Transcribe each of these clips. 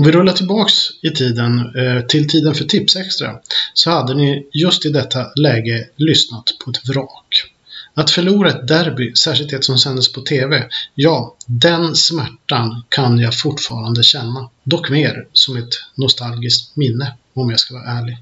Om vi rullar tillbaks i tiden eh, till tiden för Tipsextra så hade ni just i detta läge lyssnat på ett vrak. Att förlora ett derby, särskilt ett som sändes på TV, ja, den smärtan kan jag fortfarande känna. Dock mer som ett nostalgiskt minne, om jag ska vara ärlig.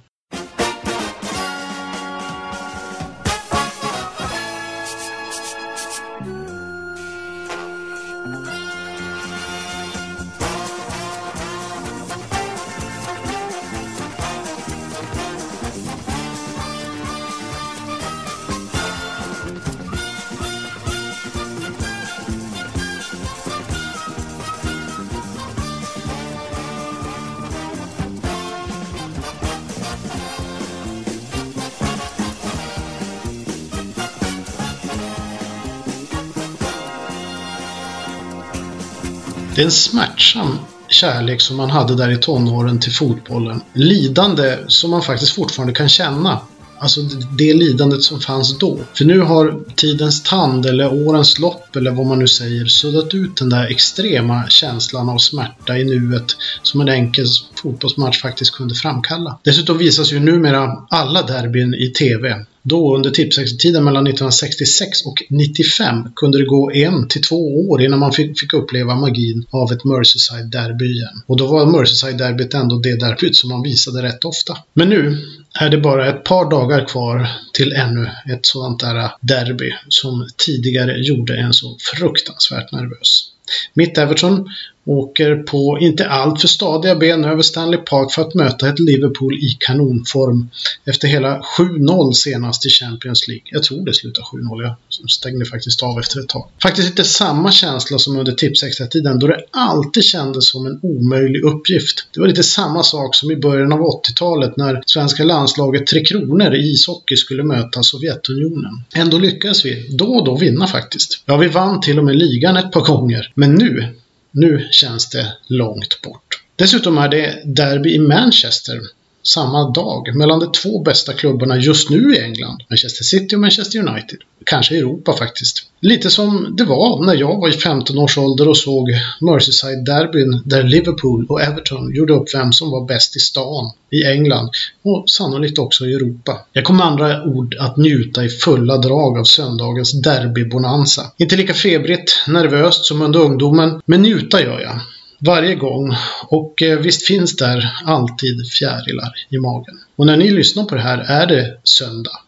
Det är en smärtsam kärlek som man hade där i tonåren till fotbollen. Lidande som man faktiskt fortfarande kan känna. Alltså det lidandet som fanns då. För nu har tidens tand eller årens lopp eller vad man nu säger suddat ut den där extrema känslan av smärta i nuet som en enkel fotbollsmatch faktiskt kunde framkalla. Dessutom visas ju numera alla derbyn i TV. Då under tipsextra-tiden mellan 1966 och 95 kunde det gå en till två år innan man fick, fick uppleva magin av ett Merseyside-derby igen. Och då var Merseyside-derbyt ändå det derbyt som man visade rätt ofta. Men nu är det bara ett par dagar kvar till ännu ett sådant där äh, derby som tidigare gjorde en så fruktansvärt nervös. Mitt Everton åker på inte allt för stadiga ben över Stanley Park för att möta ett Liverpool i kanonform efter hela 7-0 senast i Champions League. Jag tror det slutade 7-0, jag stängde faktiskt av efter ett tag. Faktiskt inte samma känsla som under Tipsextra-tiden då det alltid kändes som en omöjlig uppgift. Det var lite samma sak som i början av 80-talet när svenska landslaget Tre Kronor i ishockey skulle möta Sovjetunionen. Ändå lyckades vi då och då vinna faktiskt. Ja, vi vann till och med ligan ett par gånger. Men nu, nu känns det långt bort. Dessutom är det derby i Manchester samma dag mellan de två bästa klubbarna just nu i England, Manchester City och Manchester United. Kanske Europa faktiskt. Lite som det var när jag var i 15 års ålder och såg Merseyside-derbyn där Liverpool och Everton gjorde upp vem som var bäst i stan i England och sannolikt också i Europa. Jag kommer med andra ord att njuta i fulla drag av söndagens derbybonanza. Inte lika febrigt, nervöst som under ungdomen, men njuta gör jag varje gång och eh, visst finns där alltid fjärilar i magen. Och när ni lyssnar på det här är det söndag.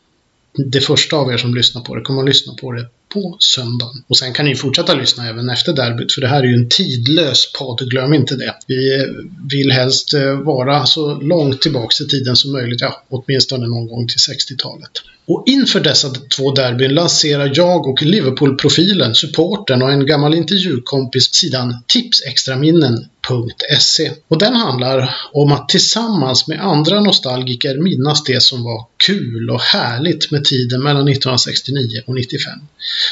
Det första av er som lyssnar på det kommer att lyssna på det på söndagen. Och sen kan ni fortsätta lyssna även efter derbyt för det här är ju en tidlös podd, glöm inte det. Vi eh, vill helst eh, vara så långt tillbaks i tiden som möjligt, ja åtminstone någon gång till 60-talet. Och inför dessa två derbyn lanserar jag och Liverpool-profilen, supporten och en gammal intervjukompis sidan tipsextraminnen.se. Och den handlar om att tillsammans med andra nostalgiker minnas det som var kul och härligt med tiden mellan 1969 och 95.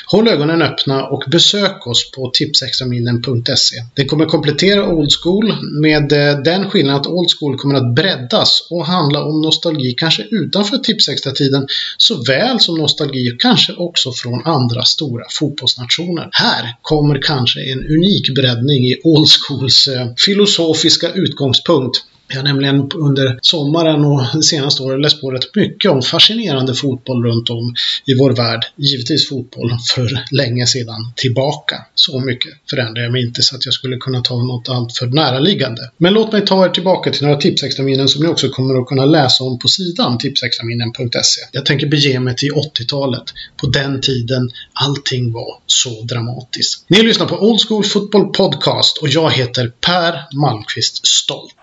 Håll ögonen öppna och besök oss på tipsextraminnen.se. Det kommer komplettera Old School med eh, den skillnaden att Old School kommer att breddas och handla om nostalgi kanske utanför tipsextra-tiden såväl som nostalgi och kanske också från andra stora fotbollsnationer. Här kommer kanske en unik breddning i Old Schools eh, filosofiska utgångspunkt jag har nämligen under sommaren och det senaste året läst på rätt mycket om fascinerande fotboll runt om i vår värld. Givetvis fotboll för länge sedan tillbaka. Så mycket förändrar jag mig inte så att jag skulle kunna ta något allt för näraliggande. Men låt mig ta er tillbaka till några tipsexaminen som ni också kommer att kunna läsa om på sidan tipsexaminen.se. Jag tänker bege mig till 80-talet. På den tiden allting var så dramatiskt. Ni lyssnar på Old School Football Podcast och jag heter Per Malmqvist Stolt.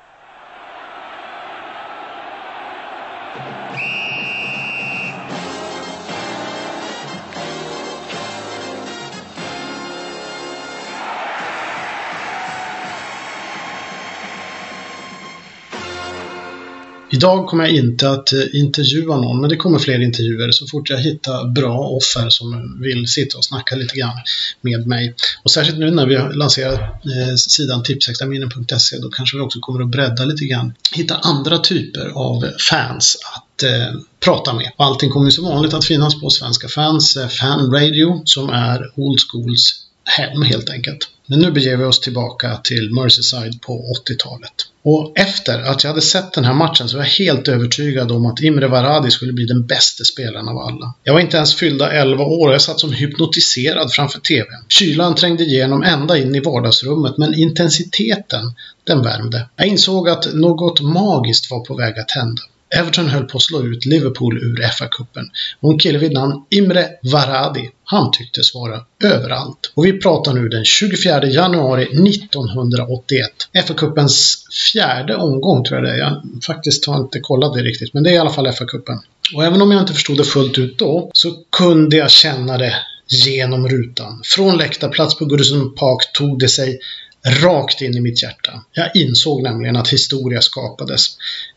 Idag kommer jag inte att eh, intervjua någon, men det kommer fler intervjuer så fort jag hittar bra offer som vill sitta och snacka lite grann med mig. Och särskilt nu när vi har lanserat eh, sidan tipsextraminnen.se då kanske vi också kommer att bredda lite grann. Hitta andra typer av fans att eh, prata med. Allting kommer som vanligt att finnas på Svenska fans, eh, Fan Radio, som är Old Schools hem helt enkelt. Men nu beger vi oss tillbaka till Merseyside på 80-talet. Och efter att jag hade sett den här matchen så var jag helt övertygad om att Imre Varadi skulle bli den bästa spelaren av alla. Jag var inte ens fyllda 11 år och jag satt som hypnotiserad framför TVn. Kylan trängde igenom ända in i vardagsrummet men intensiteten, den värmde. Jag insåg att något magiskt var på väg att hända. Everton höll på att slå ut Liverpool ur FA-cupen och en kille vid namn Imre Varadi, han tycktes vara överallt. Och vi pratar nu den 24 januari 1981. FA-cupens fjärde omgång tror jag det är. Jag faktiskt har inte kollat det riktigt, men det är i alla fall FA-cupen. Och även om jag inte förstod det fullt ut då, så kunde jag känna det genom rutan. Från läktarplats på Goodison Park tog det sig rakt in i mitt hjärta. Jag insåg nämligen att historia skapades.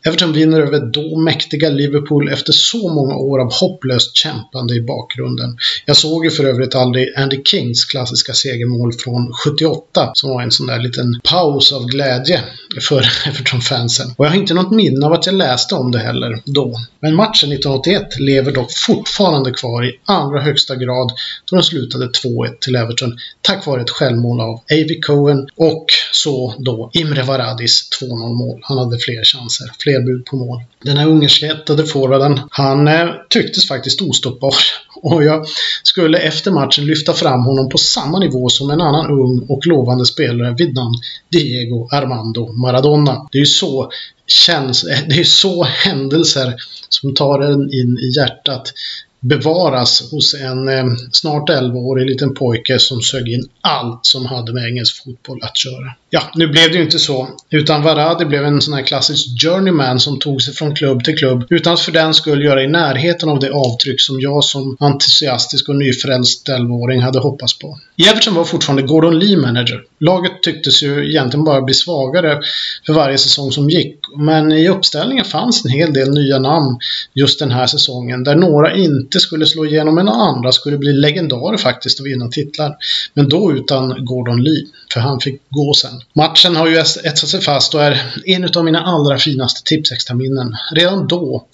Everton vinner över då mäktiga Liverpool efter så många år av hopplöst kämpande i bakgrunden. Jag såg ju för övrigt aldrig Andy Kings klassiska segermål från 78 som var en sån där liten paus av glädje för Everton-fansen. Och jag har inte något minne av att jag läste om det heller då. Men matchen 1981 lever dock fortfarande kvar i allra högsta grad då den slutade 2-1 till Everton tack vare ett självmål av A.V. Cohen och så då Imre Varadis 2-0 mål. Han hade fler chanser, fler bud på mål. Den här ungersvettade forwarden, han eh, tycktes faktiskt ostoppbar. Och jag skulle efter matchen lyfta fram honom på samma nivå som en annan ung och lovande spelare vid namn Diego Armando Maradona. Det är ju så känns, det är så händelser som tar en in i hjärtat bevaras hos en eh, snart 11-årig liten pojke som sög in allt som hade med engelsk fotboll att göra. Ja, nu blev det ju inte så. Utan Varadi blev en sån här klassisk journeyman som tog sig från klubb till klubb utan att för den skull göra i närheten av det avtryck som jag som entusiastisk och nyfrälst 11-åring hade hoppats på. Jefferson var fortfarande Gordon Lee manager. Laget tycktes ju egentligen bara bli svagare för varje säsong som gick. Men i uppställningen fanns en hel del nya namn just den här säsongen där några inte skulle slå igenom men andra skulle bli legendarer faktiskt och vinna titlar. Men då utan Gordon Lee, för han fick gå sen. Matchen har ju etsat sig fast och är en av mina allra finaste tipsextraminnen. Redan då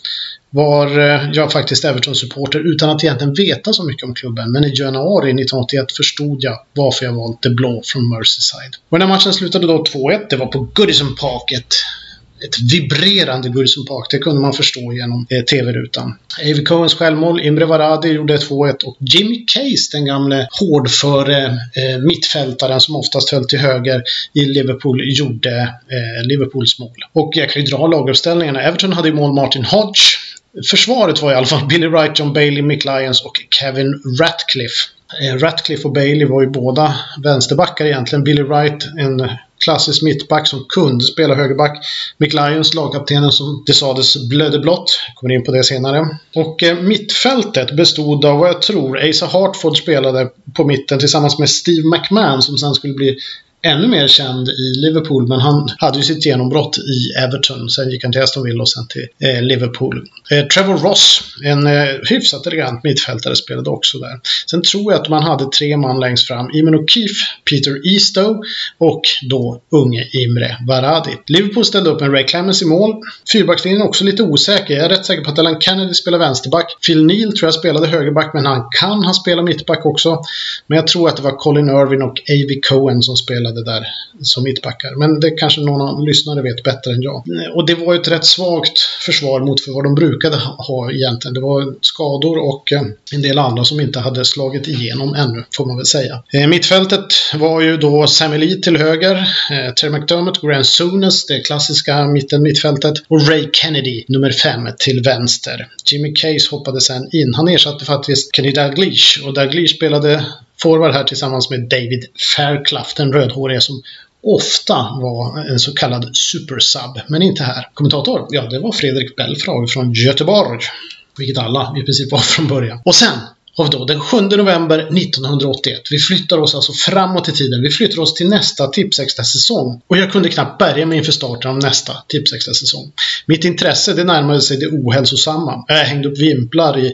var eh, jag faktiskt Everton-supporter utan att egentligen veta så mycket om klubben. Men i januari 1981 förstod jag varför jag valt det blå från Merseyside. Och när matchen slutade då 2-1, det var på Goodison Park, ett ett vibrerande Goodison Park. Det kunde man förstå genom eh, TV-rutan. Avy Coens självmål, Imre Varadi gjorde 2-1 och Jimmy Case, den gamle hårdföre eh, mittfältaren som oftast höll till höger i Liverpool, gjorde eh, Liverpools mål. Och jag kan ju dra laguppställningarna. Everton hade ju mål Martin Hodge. Försvaret var i alla fall Billy Wright, John Bailey, Mick Lyons och Kevin Ratcliffe. Eh, Ratcliffe och Bailey var ju båda vänsterbackar egentligen. Billy Wright, en klassisk mittback som kunde spela högerback. Mick Lyons, lagkaptenen som det sades blödde blått. Kommer in på det senare. Och eh, mittfältet bestod av vad jag tror Asa Hartford spelade på mitten tillsammans med Steve McMahon som sen skulle bli ännu mer känd i Liverpool, men han hade ju sitt genombrott i Everton. Sen gick han till Aston Villa och sen till eh, Liverpool. Eh, Trevor Ross, en eh, hyfsat elegant mittfältare, spelade också där. Sen tror jag att man hade tre man längst fram. Eamon O'Keefe, Peter Eastow och då unge Imre Varadi. Liverpool ställde upp en Ray Clemens i mål. Fyrbackslinjen är också lite osäker. Jag är rätt säker på att Alan Kennedy spelar vänsterback. Phil Neal tror jag spelade högerback, men han kan ha spelat mittback också. Men jag tror att det var Colin Irvin och A.V. Cohen som spelade det där som mittbackar. Men det kanske någon lyssnare vet bättre än jag. Och det var ju ett rätt svagt försvar mot för vad de brukade ha egentligen. Det var skador och eh, en del andra som inte hade slagit igenom ännu, får man väl säga. Eh, mittfältet var ju då Sammy Lee till höger, eh, Terry McDermott, Grant Sunes, det klassiska mitten mittfältet och Ray Kennedy, nummer fem, till vänster. Jimmy Case hoppade sen in. Han ersatte faktiskt Kenny Dalglish och Dalglish spelade forward här tillsammans med David Fairclough, den rödhåriga som ofta var en så kallad supersub, men inte här. Kommentator? Ja, det var Fredrik Belfrage från Göteborg. Vilket alla i princip var från början. Och sen av då den 7 november 1981. Vi flyttar oss alltså framåt i tiden. Vi flyttar oss till nästa Tipsextra-säsong. Och jag kunde knappt bärga mig inför starten av nästa Tipsextra-säsong. Mitt intresse det närmade sig det ohälsosamma. Jag hängde upp vimplar i,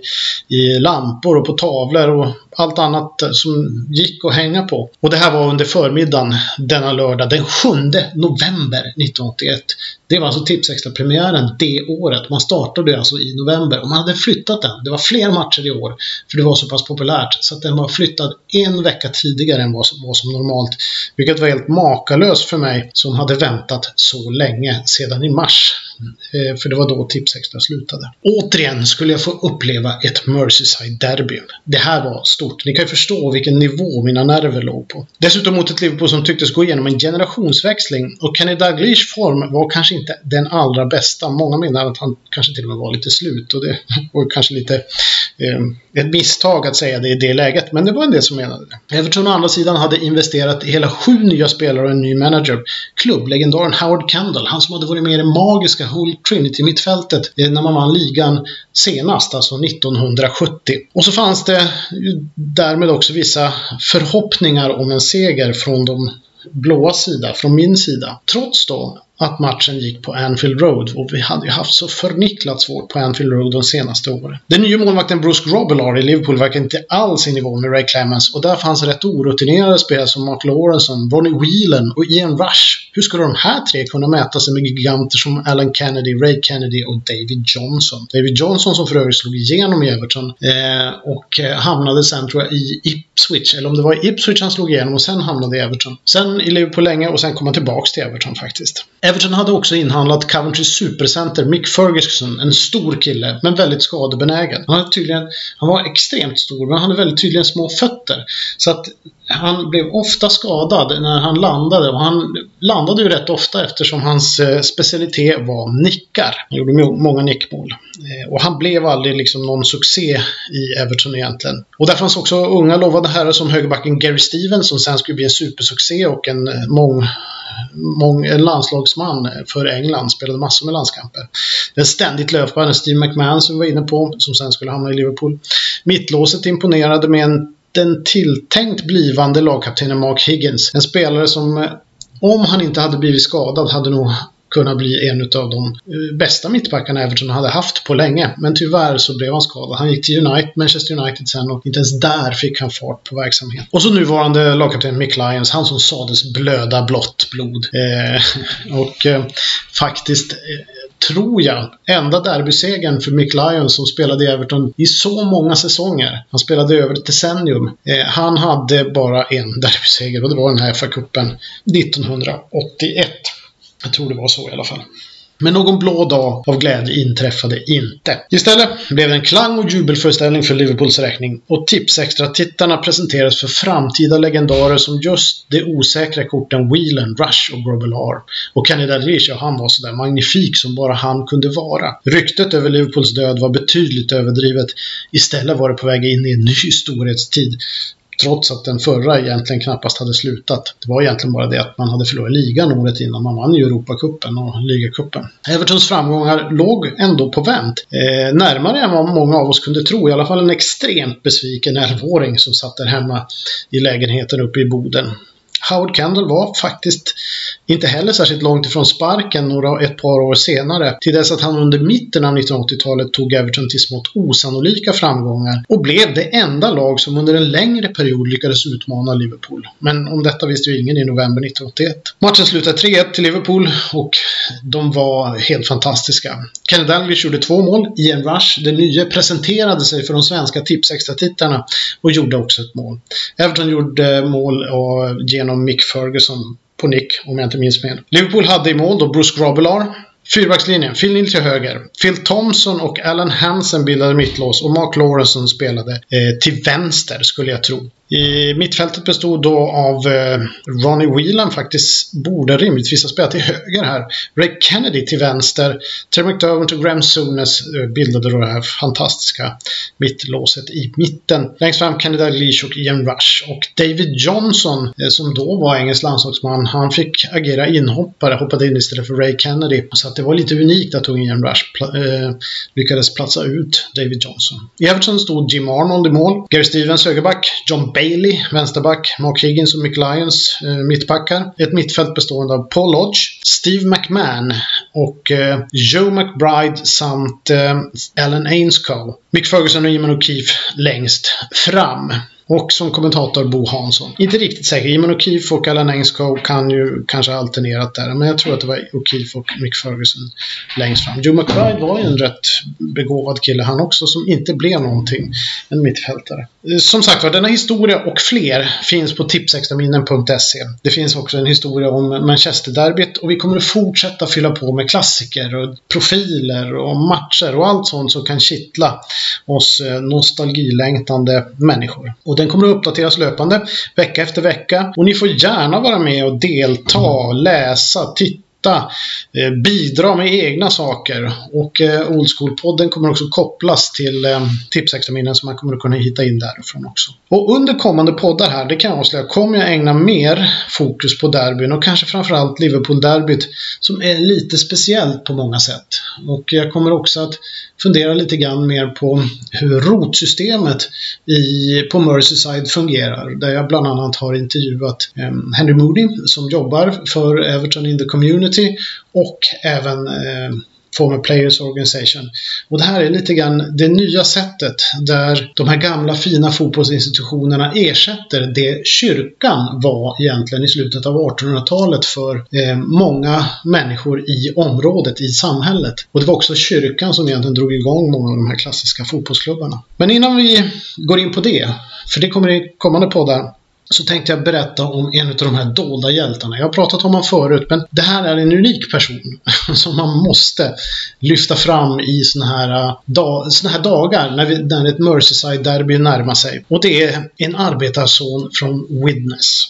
i lampor och på tavlor och allt annat som gick att hänga på. Och det här var under förmiddagen denna lördag den 7 november 1981. Det var alltså Tipsextra-premiären det året. Man startade alltså i november och man hade flyttat den. Det var fler matcher i år för det var så pass populärt så att den var flyttad en vecka tidigare än vad som var som normalt. Vilket var helt makalöst för mig som hade väntat så länge sedan i mars. Eh, för det var då Tipsextra slutade. Återigen skulle jag få uppleva ett Merseyside-derby. Det här var stort. Ni kan ju förstå vilken nivå mina nerver låg på. Dessutom mot ett Liverpool som tycktes gå igenom en generationsväxling och Kenny Dalglish form var kanske inte den allra bästa. Många menar att han kanske till och med var lite slut och det var kanske lite eh, ett misstag att säga det i det läget, men det var en del som menade det. Everton å andra sidan hade investerat i hela sju nya spelare och en ny manager. Klubblegendaren Howard Kendall, han som hade varit med i det magiska Hull Trinity-mittfältet eh, när man vann ligan senast, alltså 1970. Och så fanns det därmed också vissa förhoppningar om en seger från de blåa sida, från min sida. Trots då att matchen gick på Anfield Road och vi hade ju haft så förnicklat svårt på Anfield Road de senaste åren. Den nya målvakten Bruce Grobbelaar i Liverpool verkar inte alls i nivå med Ray Clemens och där fanns rätt orutinerade spelare som Mark Lawrenson, Ronnie Whelan och Ian Rush. Hur skulle de här tre kunna mäta sig med giganter som Alan Kennedy, Ray Kennedy och David Johnson? David Johnson som för övrigt slog igenom i Everton eh, och eh, hamnade sen tror jag i Ipswich, eller om det var i Ipswich han slog igenom och sen hamnade i Everton. Sen i Liverpool länge och sen kom han tillbaks till Everton faktiskt. Everton hade också inhandlat Coventry supercenter Mick Ferguson, en stor kille, men väldigt skadebenägen. Han, hade tydligen, han var extremt stor, men han hade väldigt tydligen små fötter. Så att han blev ofta skadad när han landade och han landade ju rätt ofta eftersom hans eh, specialitet var nickar. Han gjorde många nickmål. Eh, och han blev aldrig liksom någon succé i Everton egentligen. Och där fanns också unga lovande herrar som högerbacken Gary Stevens som sen skulle bli en supersuccé och en eh, mång mång, en landslagsman för England, spelade massor med landskamper. Den ständigt löpande Steve McMahon som vi var inne på, som sen skulle hamna i Liverpool. Mittlåset imponerade med en den tilltänkt blivande lagkaptenen Mark Higgins. En spelare som, eh, om han inte hade blivit skadad, hade nog kunnat bli en av de eh, bästa mittbackarna Everton hade haft på länge. Men tyvärr så blev han skadad. Han gick till United, Manchester United sen och inte ens där fick han fart på verksamheten. Och så nuvarande lagkapten Mick Lyons, han som sades blöda blått blod. Eh, och eh, faktiskt eh, tror jag, enda derbysegern för Mick Lyons som spelade i Everton i så många säsonger. Han spelade över ett decennium. Eh, han hade bara en derbyseger och det var den här FA-cupen 1981. Jag tror det var så i alla fall. Men någon blå dag av glädje inträffade inte. Istället blev det en klang och jubelföreställning för Liverpools räkning och Tipsextra-tittarna presenterades för framtida legendarer som just de osäkra korten Whelan, Rush och Grobbelaar. Och Kenny Dalglish, ja, han var sådär magnifik som bara han kunde vara. Ryktet över Liverpools död var betydligt överdrivet. Istället var det på väg in i en ny storhetstid trots att den förra egentligen knappast hade slutat. Det var egentligen bara det att man hade förlorat ligan året innan. Man vann ju Europacupen och ligacupen. Evertons framgångar låg ändå på vänt. Eh, närmare än vad många av oss kunde tro. I alla fall en extremt besviken 11-åring som satt där hemma i lägenheten uppe i Boden. Howard Kendall var faktiskt inte heller särskilt långt ifrån sparken några, ett par år senare, till dess att han under mitten av 1980-talet tog Everton till smått osannolika framgångar och blev det enda lag som under en längre period lyckades utmana Liverpool. Men om detta visste ju ingen i november 1981. Matchen slutade 3-1 till Liverpool och de var helt fantastiska. Kenny Dalglish gjorde två mål. Ian Rush, den nye presenterade sig för de svenska Tipsextra-tittarna och gjorde också ett mål. Everton gjorde mål genom Mick Ferguson på nick, om jag inte minns fel. Liverpool hade i mål då Bruce Grobbelaar. Fyrbackslinjen, Phil Neal till höger. Phil Thompson och Alan Hansen bildade mittlås och Mark Lawrenson spelade eh, till vänster, skulle jag tro. I mittfältet bestod då av eh, Ronnie Whelan faktiskt, borde rimligtvis ha spelat till höger här. Ray Kennedy till vänster. Terry McDermott och Graham Souness eh, bildade då det här fantastiska mittlåset i mitten. Längst fram Kennedy Leach och Ian Rush. Och David Johnson, eh, som då var engelsk landslagsman, han fick agera inhoppare, hoppade in istället för Ray Kennedy. Så att det var lite unikt att Ian Rush pl eh, lyckades platsa ut David Johnson. I Everton stod Jim Arnold i mål, Gary Stevens högerback, John Bailey, vänsterback, Mark Higgins och Mick Lyons, eh, mittbackar. Ett mittfält bestående av Paul Lodge, Steve McMahon och eh, Joe McBride samt eh, Alan Ainscow. Mick Ferguson och Eamon O'Keefe längst fram. Och som kommentator Bo Hansson. Inte riktigt säker. Jimon O'Keefe och Alan Ainscoe kan ju kanske ha alternerat där. Men jag tror att det var O'Keefe och Mick Ferguson längst fram. Joe McBride var ju en rätt begåvad kille han också som inte blev någonting. En mittfältare. Som sagt var, denna historia och fler finns på tipsexaminen.se. Det finns också en historia om Manchester-derbyt och vi kommer att fortsätta fylla på med klassiker och profiler och matcher och allt sånt som kan kittla oss eh, nostalgilängtande människor. Och den kommer att uppdateras löpande vecka efter vecka. Och ni får gärna vara med och delta, läsa, titta eh, bidra med egna saker. Och eh, Old School-podden kommer också kopplas till eh, Tipsexaminen så man kommer att kunna hitta in därifrån också. Och under kommande poddar här, det kan jag avslöja, kommer jag ägna mer fokus på derbyn och kanske framförallt Liverpool-derbyt som är lite speciellt på många sätt. Och jag kommer också att fundera lite grann mer på hur rotsystemet i, på Merseyside fungerar. Där jag bland annat har intervjuat eh, Henry Moody som jobbar för Everton in the Community och även eh, Former Players Organization. Och det här är lite grann det nya sättet där de här gamla fina fotbollsinstitutionerna ersätter det kyrkan var egentligen i slutet av 1800-talet för eh, många människor i området, i samhället. Och det var också kyrkan som egentligen drog igång många av de här klassiska fotbollsklubbarna. Men innan vi går in på det, för det kommer i kommande poddar, så tänkte jag berätta om en av de här dolda hjältarna. Jag har pratat om honom förut, men det här är en unik person som man måste lyfta fram i såna här, äh, dag, såna här dagar när, vi, när ett Merseyside-derby närmar sig. Och det är en arbetarson från Widnes.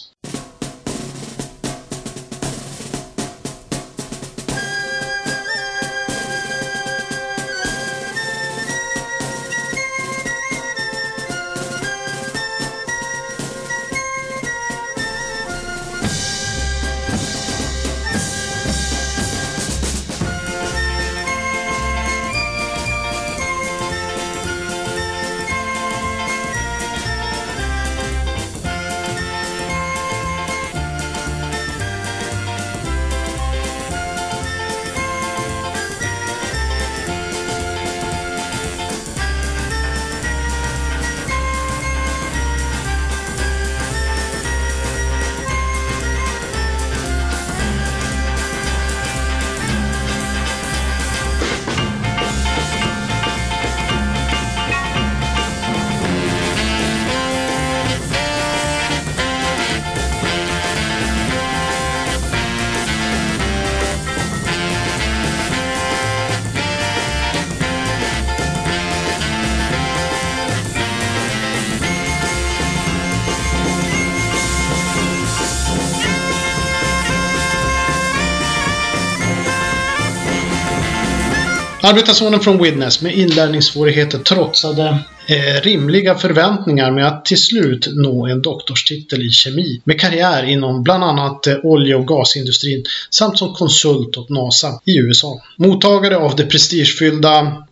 Arbetarsonen från Widnes med inlärningssvårigheter trotsade eh, rimliga förväntningar med att till slut nå en doktorstitel i kemi med karriär inom bland annat eh, olje och gasindustrin samt som konsult åt NASA i USA. Mottagare av det prestigefyllda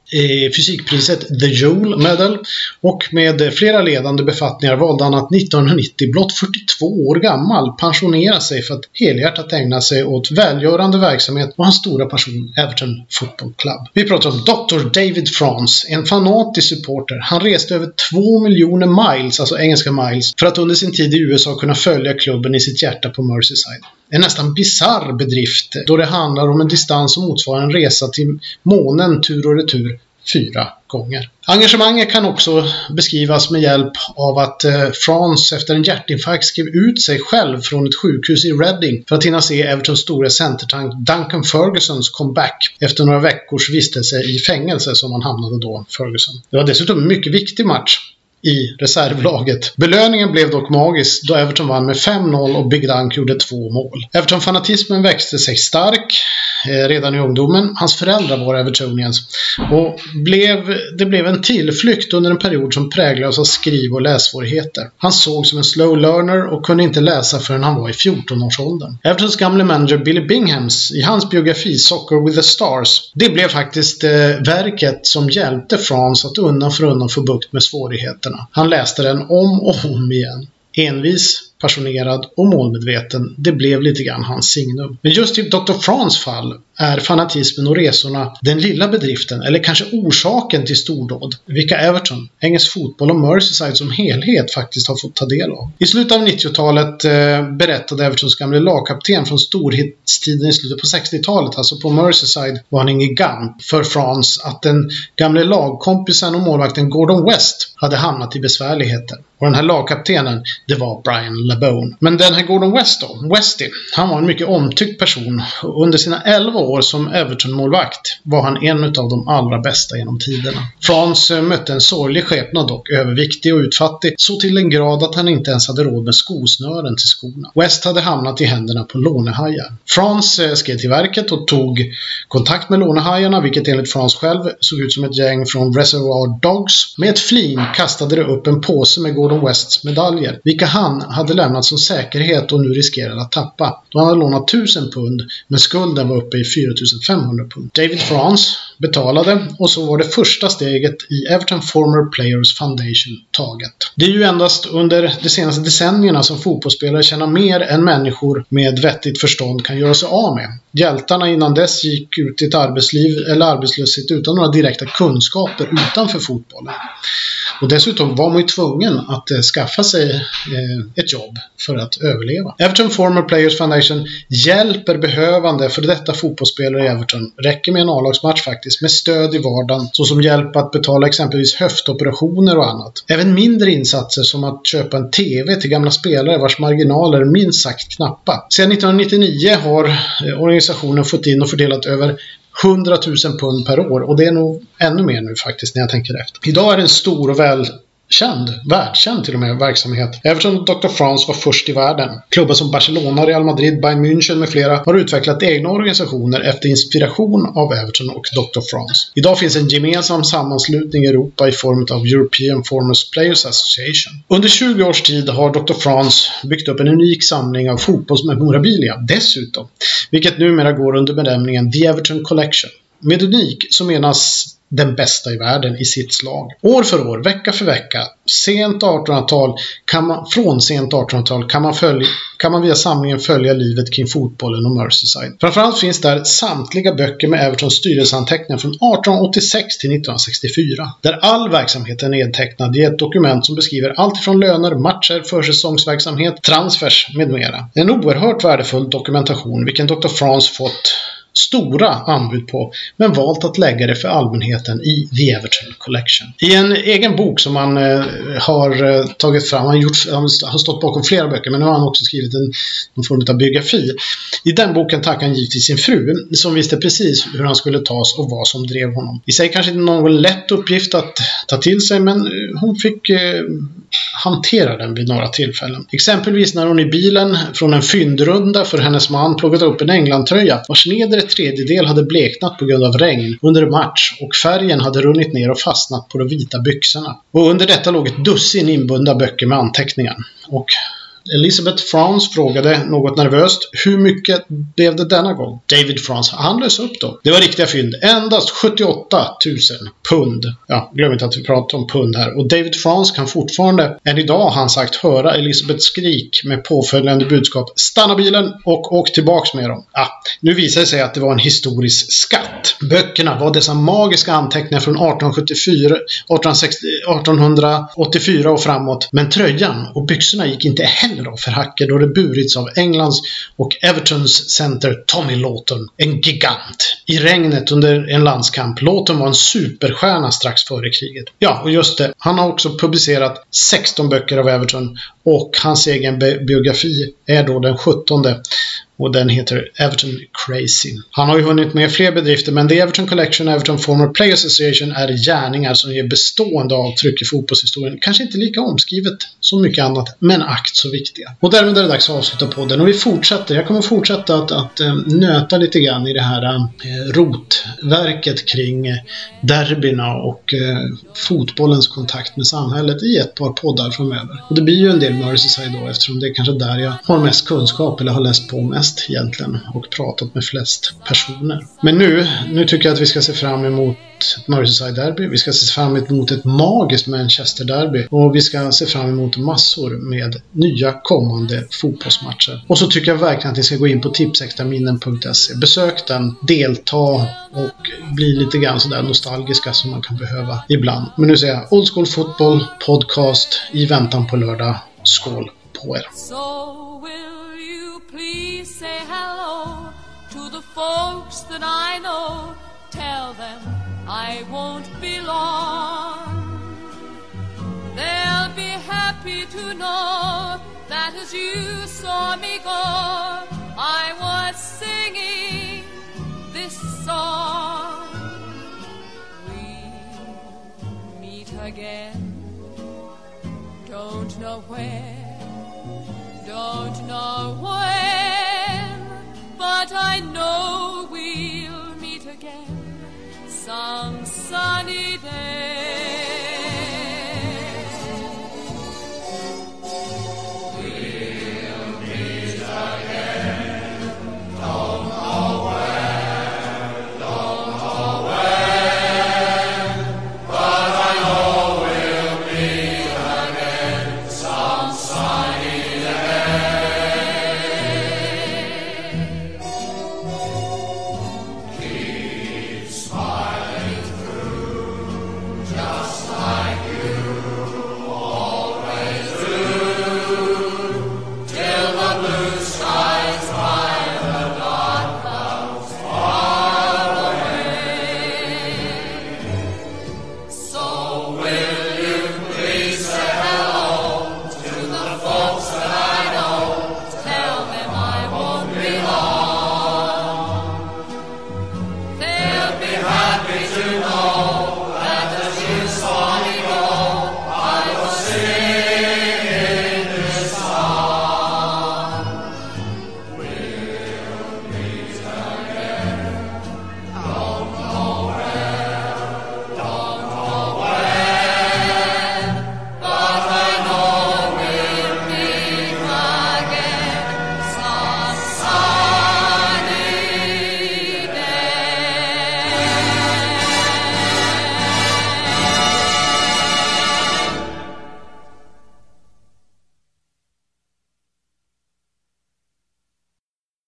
fysikpriset The Joule Medal och med flera ledande befattningar valde han att 1990, blott 42 år gammal, pensionera sig för att helhjärtat ägna sig åt välgörande verksamhet och hans stora passion Everton Football Club. Vi pratar om Dr. David France, en fanatisk supporter. Han reste över 2 miljoner miles, alltså engelska miles, för att under sin tid i USA kunna följa klubben i sitt hjärta på Merseyside. En nästan bizarr bedrift då det handlar om en distans som motsvarar en resa till månen tur och retur fyra gånger. Engagemanget kan också beskrivas med hjälp av att eh, Frans efter en hjärtinfarkt skrev ut sig själv från ett sjukhus i Reading för att hinna se Evertons stora centertank Duncan Fergusons comeback efter några veckors vistelse i fängelse som han hamnade då, Ferguson. Det var dessutom en mycket viktig match i reservlaget. Belöningen blev dock magisk då Everton vann med 5-0 och Big Dunk gjorde två mål. Everton-fanatismen växte sig stark eh, redan i ungdomen. Hans föräldrar var Evertonians och blev, det blev en tillflykt under en period som präglades av skriv och lässvårigheter. Han såg som en slow learner och kunde inte läsa förrän han var i 14-årsåldern. Evertons gamle manager Billy Binghams, i hans biografi Soccer with the Stars, det blev faktiskt eh, verket som hjälpte Frans att undan för undan få bukt med svårigheterna. Han läste den om och om igen. Envis, passionerad och målmedveten. Det blev lite grann hans signum. Men just i Dr. Frans fall är fanatismen och resorna den lilla bedriften, eller kanske orsaken till stordåd, vilka Everton, engelsk fotboll och Merseyside som helhet faktiskt har fått ta del av. I slutet av 90-talet eh, berättade Evertons gamle lagkapten från storhetstiden i slutet på 60-talet, alltså på Merseyside, var han en gigant för Frans att den gamle lagkompisen och målvakten Gordon West hade hamnat i besvärligheter. Och den här lagkaptenen, det var Brian LeBone. Men den här Gordon West då, Westy, han var en mycket omtyckt person. Under sina 11 år som Everton-målvakt var han en av de allra bästa genom tiderna. Frans eh, mötte en sorglig skepnad dock, överviktig och utfattig, så till den grad att han inte ens hade råd med skosnören till skorna. West hade hamnat i händerna på lånehajar. Frans eh, skrev till verket och tog kontakt med lånehajarna, vilket enligt Frans själv såg ut som ett gäng från Reservoir Dogs. Med ett flin kastade de upp en påse med Gordon Wests medaljer, vilka han hade lämnat som säkerhet och nu riskerade att tappa. Då han hade lånat 1000 pund, men skulden var uppe i 4500 pund. David France, betalade och så var det första steget i Everton Former Players Foundation taget. Det är ju endast under de senaste decennierna som fotbollsspelare tjänar mer än människor med vettigt förstånd kan göra sig av med. Hjältarna innan dess gick ut i ett arbetsliv eller arbetslöshet utan några direkta kunskaper utanför fotbollen. Och dessutom var man ju tvungen att eh, skaffa sig eh, ett jobb för att överleva. Everton Former Players Foundation hjälper behövande för detta fotbollsspelare i Everton. Räcker med en A-lagsmatch faktiskt, med stöd i vardagen, såsom hjälp att betala exempelvis höftoperationer och annat. Även mindre insatser som att köpa en TV till gamla spelare vars marginaler är minst sagt knappa. Sedan 1999 har eh, organisationen fått in och fördelat över 100 000 pund per år och det är nog ännu mer nu faktiskt när jag tänker efter. Idag är det en stor och väl känd, världskänd till och med, verksamhet. Everton och Dr. France var först i världen. Klubbar som Barcelona, Real Madrid, Bayern München med flera har utvecklat egna organisationer efter inspiration av Everton och Dr. France. Idag finns en gemensam sammanslutning i Europa i form av European Formers Players Association. Under 20 års tid har Dr. France byggt upp en unik samling av fotbollsmemorabilia dessutom, vilket numera går under benämningen The Everton Collection. Med unik så menas den bästa i världen i sitt slag. År för år, vecka för vecka, sent 1800-tal, kan man, från sent 1800-tal kan man, följa, kan man via samlingen följa livet kring fotbollen och Merseyside. Framförallt finns där samtliga böcker med Evertons styrelseanteckningar från 1886 till 1964. Där all verksamhet är nedtecknad i ett dokument som beskriver allt från löner, matcher, försäsongsverksamhet, transfers med mera. En oerhört värdefull dokumentation vilken Dr. France fått stora anbud på, men valt att lägga det för allmänheten i The Everton Collection. I en egen bok som han eh, har eh, tagit fram, han, gjort, han har stått bakom flera böcker, men nu har han också skrivit en, någon form av biografi. I den boken tackar han givetvis sin fru, som visste precis hur han skulle tas och vad som drev honom. I sig kanske inte någon lätt uppgift att ta till sig, men eh, hon fick eh, hantera den vid några tillfällen. Exempelvis när hon i bilen från en fyndrunda för hennes man plockat upp en Englandtröja vars nedre tredjedel hade bleknat på grund av regn under match och färgen hade runnit ner och fastnat på de vita byxorna. Och under detta låg ett dussin inbundna böcker med anteckningar. Och Elizabeth France frågade något nervöst hur mycket blev det denna gång? David France, han lös upp då. Det var riktiga fynd. Endast 78 000 pund. Ja, glöm inte att vi pratar om pund här. Och David France kan fortfarande, än idag har han sagt, höra Elizabeths skrik med påföljande budskap Stanna bilen och åk tillbaks med dem. Ja, nu visar det sig att det var en historisk skatt. Böckerna var dessa magiska anteckningar från 1874, 1860, 1884 och framåt. Men tröjan och byxorna gick inte heller då för hacker då det burits av Englands och Evertons center Tommy Lawton. En gigant. I regnet under en landskamp. Lawton var en superstjärna strax före kriget. Ja, och just det. Han har också publicerat 16 böcker av Everton och hans egen biografi är då den 17 och den heter Everton Crazy. Han har ju hunnit med fler bedrifter men The Everton Collection och Everton Former Play Association är gärningar som ger bestående avtryck i fotbollshistorien. Kanske inte lika omskrivet som mycket annat, men akt så viktiga. Och därmed är det dags att avsluta podden och vi fortsätter. Jag kommer fortsätta att, att eh, nöta lite grann i det här eh, rotverket kring eh, derbyna och fotbollens kontakt med samhället i ett par poddar framöver. Och det blir ju en del Merseyside då eftersom det är kanske där jag har mest kunskap eller har läst på mest egentligen och pratat med flest personer. Men nu, nu tycker jag att vi ska se fram emot ett Merseyside-derby. Vi ska se fram emot ett magiskt Manchester-derby. Och vi ska se fram emot massor med nya kommande fotbollsmatcher. Och så tycker jag verkligen att ni ska gå in på tipsextraminen.se. Besök den, delta och bli lite grann sådär nostalgiska som man kan behöva ibland. Men nu säger jag Old School Football Podcast i väntan på lördag. Skål på er! So will you please say hello to the folks that I know? Tell them I won't be long. They'll be happy to know that as you saw me go, I was singing this song. We meet again, don't know where, don't know when, but I know some sunny